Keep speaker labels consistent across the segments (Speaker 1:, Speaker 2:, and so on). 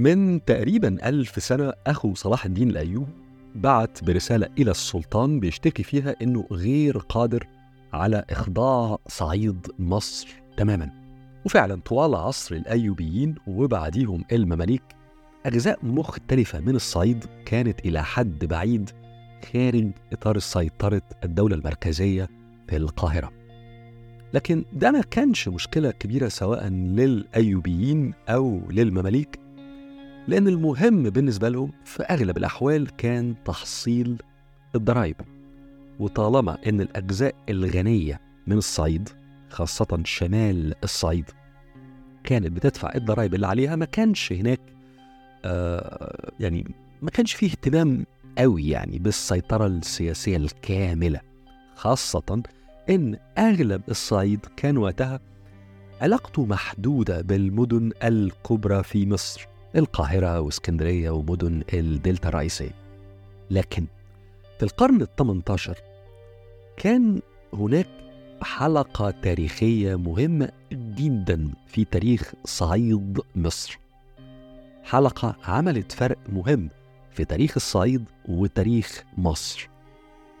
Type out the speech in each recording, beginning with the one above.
Speaker 1: من تقريبا ألف سنة أخو صلاح الدين الأيوبي بعت برسالة إلى السلطان بيشتكي فيها إنه غير قادر على إخضاع صعيد مصر تماما. وفعلا طوال عصر الأيوبيين وبعديهم المماليك أجزاء مختلفة من الصعيد كانت إلى حد بعيد خارج إطار سيطرة الدولة المركزية في القاهرة. لكن ده ما كانش مشكلة كبيرة سواء للأيوبيين أو للمماليك. لأن المهم بالنسبة لهم في أغلب الأحوال كان تحصيل الضرائب. وطالما أن الأجزاء الغنية من الصعيد خاصة شمال الصعيد كانت بتدفع الضرائب اللي عليها ما كانش هناك آه يعني ما كانش فيه اهتمام قوي يعني بالسيطرة السياسية الكاملة. خاصة إن أغلب الصعيد كان وقتها علاقته محدودة بالمدن الكبرى في مصر. القاهرة واسكندرية ومدن الدلتا الرئيسية. لكن في القرن الثمنتاشر كان هناك حلقة تاريخية مهمة جدا في تاريخ صعيد مصر. حلقة عملت فرق مهم في تاريخ الصعيد وتاريخ مصر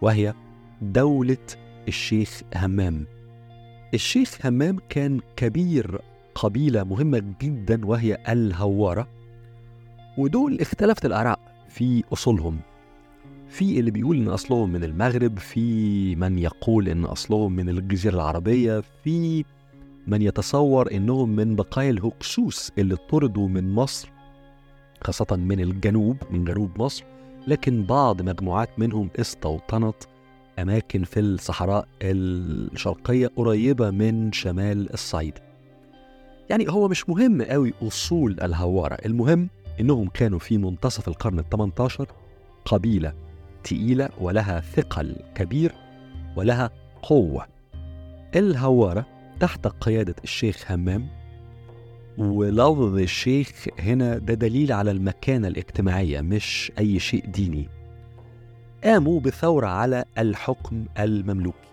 Speaker 1: وهي دولة الشيخ همام. الشيخ همام كان كبير قبيلة مهمة جدا وهي الهوارة. ودول اختلفت الآراء في أصولهم. في اللي بيقول إن أصلهم من المغرب في من يقول إن أصلهم من الجزيرة العربية في من يتصور إنهم من بقايا الهكسوس اللي طردوا من مصر خاصة من الجنوب من جنوب مصر. لكن بعض مجموعات منهم استوطنت أماكن في الصحراء الشرقية قريبة من شمال الصعيد. يعني هو مش مهم قوي أصول الهوارة. المهم إنهم كانوا في منتصف القرن الثمنتاشر قبيلة تقيلة ولها ثقل كبير ولها قوة. الهوارة تحت قيادة الشيخ همام ولفظ الشيخ هنا ده دليل على المكانة الاجتماعية مش أي شيء ديني. قاموا بثورة على الحكم المملوكي.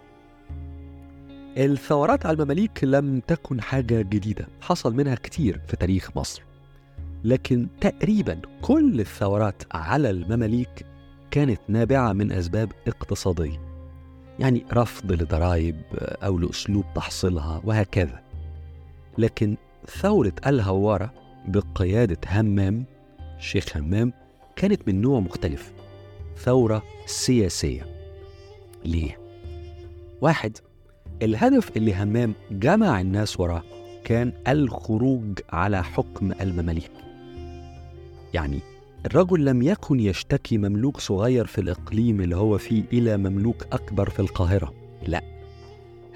Speaker 1: الثورات على المماليك لم تكن حاجة جديدة حصل منها كتير في تاريخ مصر. لكن تقريبا كل الثورات على المماليك كانت نابعة من أسباب اقتصادية يعني رفض لضرائب أو لأسلوب تحصيلها وهكذا. لكن ثورة الهوارة بقيادة همام الشيخ همام كانت من نوع مختلف ثورة سياسية. ليه؟ واحد الهدف اللي همام جمع الناس وراه كان الخروج على حكم المماليك. يعني الرجل لم يكن يشتكي مملوك صغير في الإقليم اللي هو فيه إلى مملوك أكبر في القاهرة. لا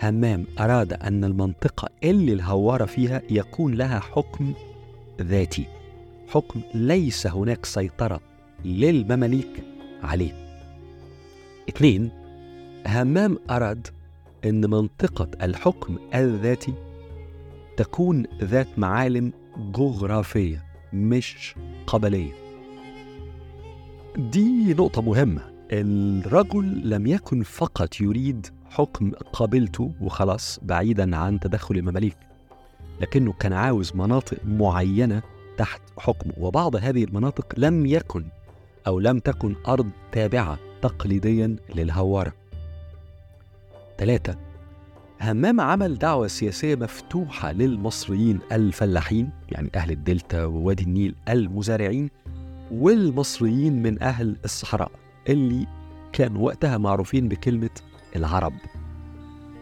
Speaker 1: همام أراد أن المنطقة اللي الهوارة فيها يكون لها حكم ذاتي حكم ليس هناك سيطرة للمماليك عليه. اثنين همام أراد أن منطقة الحكم الذاتي تكون ذات معالم جغرافية. مش قبلية دي نقطة مهمة. الرجل لم يكن فقط يريد حكم قبيلته وخلاص بعيدا عن تدخل المماليك لكنه كان عاوز مناطق معينة تحت حكمه وبعض هذه المناطق لم يكن أو لم تكن أرض تابعة تقليديا للهوارة. ثلاثة همام عمل دعوة سياسية مفتوحة للمصريين الفلاحين يعني أهل الدلتا ووادي النيل المزارعين والمصريين من أهل الصحراء اللي كانوا وقتها معروفين بكلمة العرب.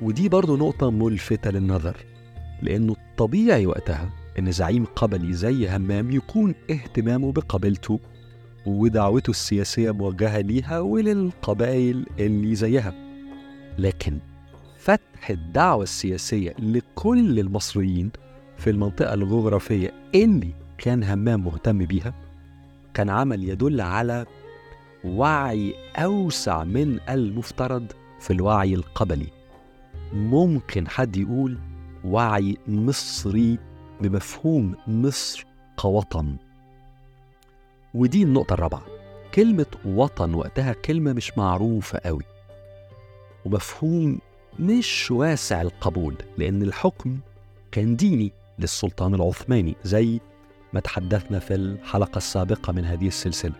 Speaker 1: ودي برضو نقطة ملفتة للنظر لأنه الطبيعي وقتها إن زعيم قبلي زي همام يكون اهتمامه بقبيلته ودعوته السياسية موجهة ليها وللقبائل اللي زيها. لكن فتح الدعوة السياسية لكل المصريين في المنطقة الجغرافية اللي كان همام مهتم بيها كان عمل يدل على وعي أوسع من المفترض في الوعي القبلي. ممكن حد يقول وعي مصري بمفهوم مصر كوطن. ودي النقطة الرابعة. كلمة وطن وقتها كلمة مش معروفة قوي. ومفهوم مش واسع القبول لأن الحكم كان ديني للسلطان العثماني زي ما تحدثنا في الحلقة السابقة من هذه السلسلة.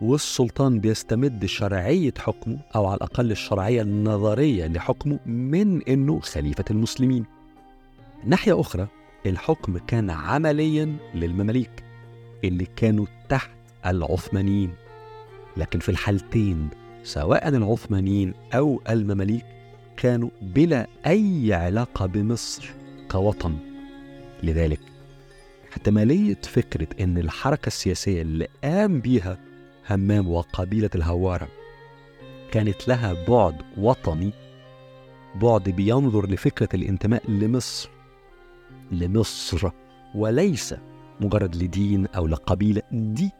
Speaker 1: والسلطان بيستمد شرعية حكمه أو على الأقل الشرعية النظرية لحكمه من أنه خليفة المسلمين. ناحية أخرى الحكم كان عمليا للمماليك اللي كانوا تحت العثمانيين. لكن في الحالتين سواء العثمانيين أو المماليك كانوا بلا أي علاقة بمصر كوطن. لذلك احتمالية فكرة أن الحركة السياسية اللي قام بيها همام وقبيلة الهوارة كانت لها بعد وطني بعد بينظر لفكرة الانتماء لمصر لمصر وليس مجرد لدين أو لقبيلة دي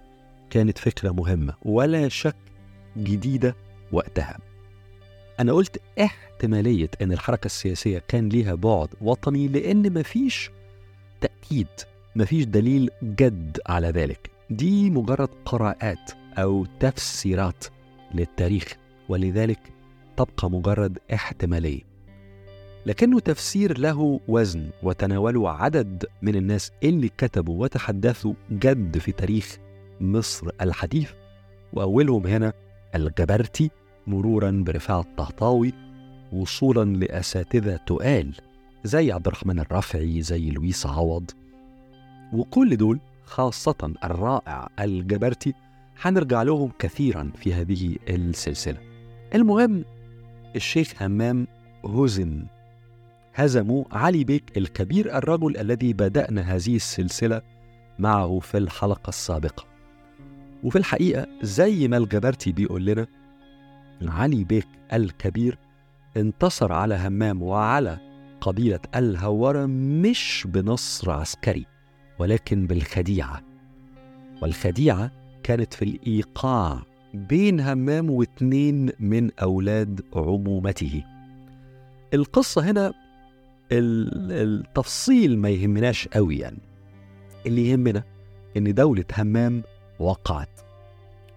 Speaker 1: كانت فكرة مهمة ولا شك جديدة وقتها. أنا قلت احتمالية أن الحركة السياسية كان ليها بعد وطني لأن مفيش تأكيد مفيش دليل جد على ذلك. دي مجرد قراءات أو تفسيرات للتاريخ ولذلك تبقى مجرد احتمالية. لكنه تفسير له وزن وتناوله عدد من الناس اللي كتبوا وتحدثوا جد في تاريخ مصر الحديث وأولهم هنا الجبرتي مرورا برفاعة الطهطاوي وصولا لأساتذة تقال زي عبد الرحمن الرافعي زي لويس عوض. وكل دول خاصة الرائع الجبرتي هنرجع لهم كثيرا في هذه السلسلة. المهم الشيخ همام هزم. هزموا علي بيك الكبير الرجل الذي بدأنا هذه السلسلة معه في الحلقة السابقة. وفي الحقيقة زي ما الجبرتي بيقول لنا علي بيك الكبير انتصر على همام وعلى قبيلة الهورة مش بنصر عسكري ولكن بالخديعة. والخديعة كانت في الإيقاع بين همام واثنين من أولاد عمومته. القصة هنا التفصيل ما يهمناش قوي يعني. اللي يهمنا إن دولة همام وقعت.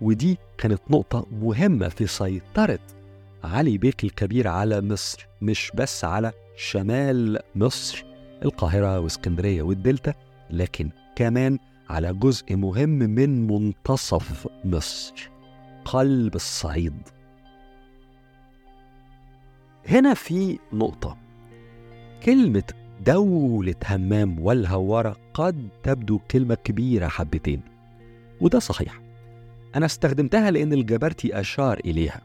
Speaker 1: ودي كانت نقطة مهمة في سيطرة علي بيك الكبير على مصر مش بس على شمال مصر القاهرة واسكندرية والدلتا لكن كمان على جزء مهم من منتصف مصر قلب الصعيد. هنا في نقطة. كلمة دولة همام والهوارة قد تبدو كلمة كبيرة حبتين وده صحيح. أنا استخدمتها لأن الجبرتي أشار إليها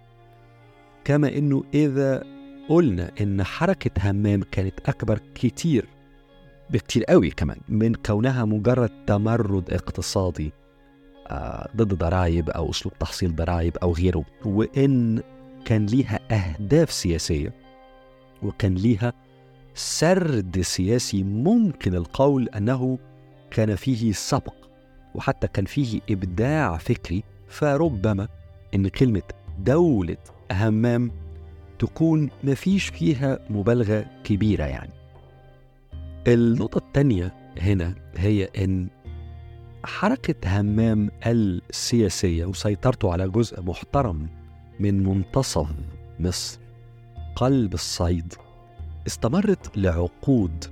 Speaker 1: كما إنه إذا قلنا إن حركة همام كانت أكبر كتير بكتير قوي كمان من كونها مجرد تمرد اقتصادي آه ضد ضرائب أو أسلوب تحصيل ضرائب أو غيره وإن كان ليها أهداف سياسية وكان ليها سرد سياسي ممكن القول أنه كان فيه سبق وحتى كان فيه إبداع فكري فربما إن كلمة دولة همام تكون مفيش فيها مبالغة كبيرة يعني. النقطة الثانية هنا هي إن حركة همام السياسية وسيطرته على جزء محترم من منتصف مصر قلب الصعيد استمرت لعقود.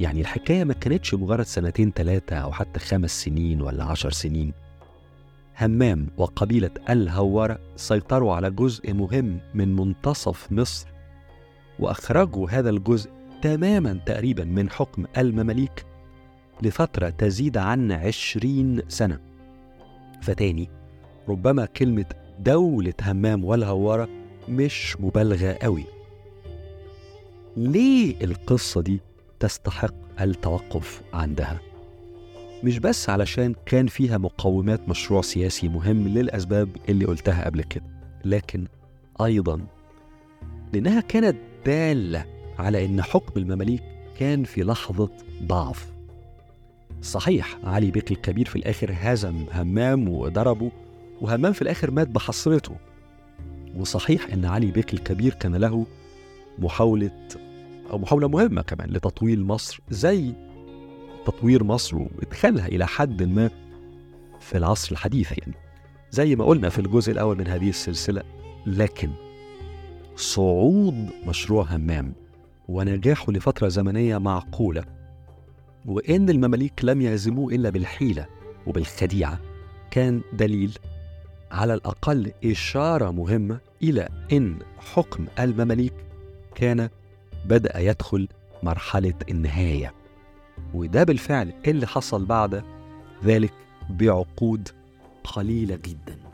Speaker 1: يعني الحكاية ما كانتش مجرد سنتين ثلاثة أو حتى خمس سنين ولا عشر سنين. همام وقبيلة الهوارة سيطروا على جزء مهم من منتصف مصر وأخرجوا هذا الجزء تماما تقريبا من حكم المماليك لفترة تزيد عن عشرين سنة فتاني ربما كلمة دولة همام والهوارة مش مبالغة قوي ليه القصة دي تستحق التوقف عندها؟ مش بس علشان كان فيها مقومات مشروع سياسي مهم للأسباب اللي قلتها قبل كده لكن أيضا لأنها كانت دالة على أن حكم المماليك كان في لحظة ضعف. صحيح علي بيك الكبير في الآخر هزم همام وضربه وهمام في الآخر مات بحصرته. وصحيح أن علي بيك الكبير كان له محاولة أو محاولة مهمة كمان لتطويل مصر زي تطوير مصر وإدخالها إلى حد ما في العصر الحديث يعني. زي ما قلنا في الجزء الأول من هذه السلسلة لكن صعود مشروع همام ونجاحه لفترة زمنية معقولة وإن المماليك لم يهزموه إلا بالحيلة وبالخديعة كان دليل على الأقل إشارة مهمة إلى أن حكم المماليك كان بدأ يدخل مرحلة النهاية. وده بالفعل اللي حصل بعد ذلك بعقود قليلة جدا.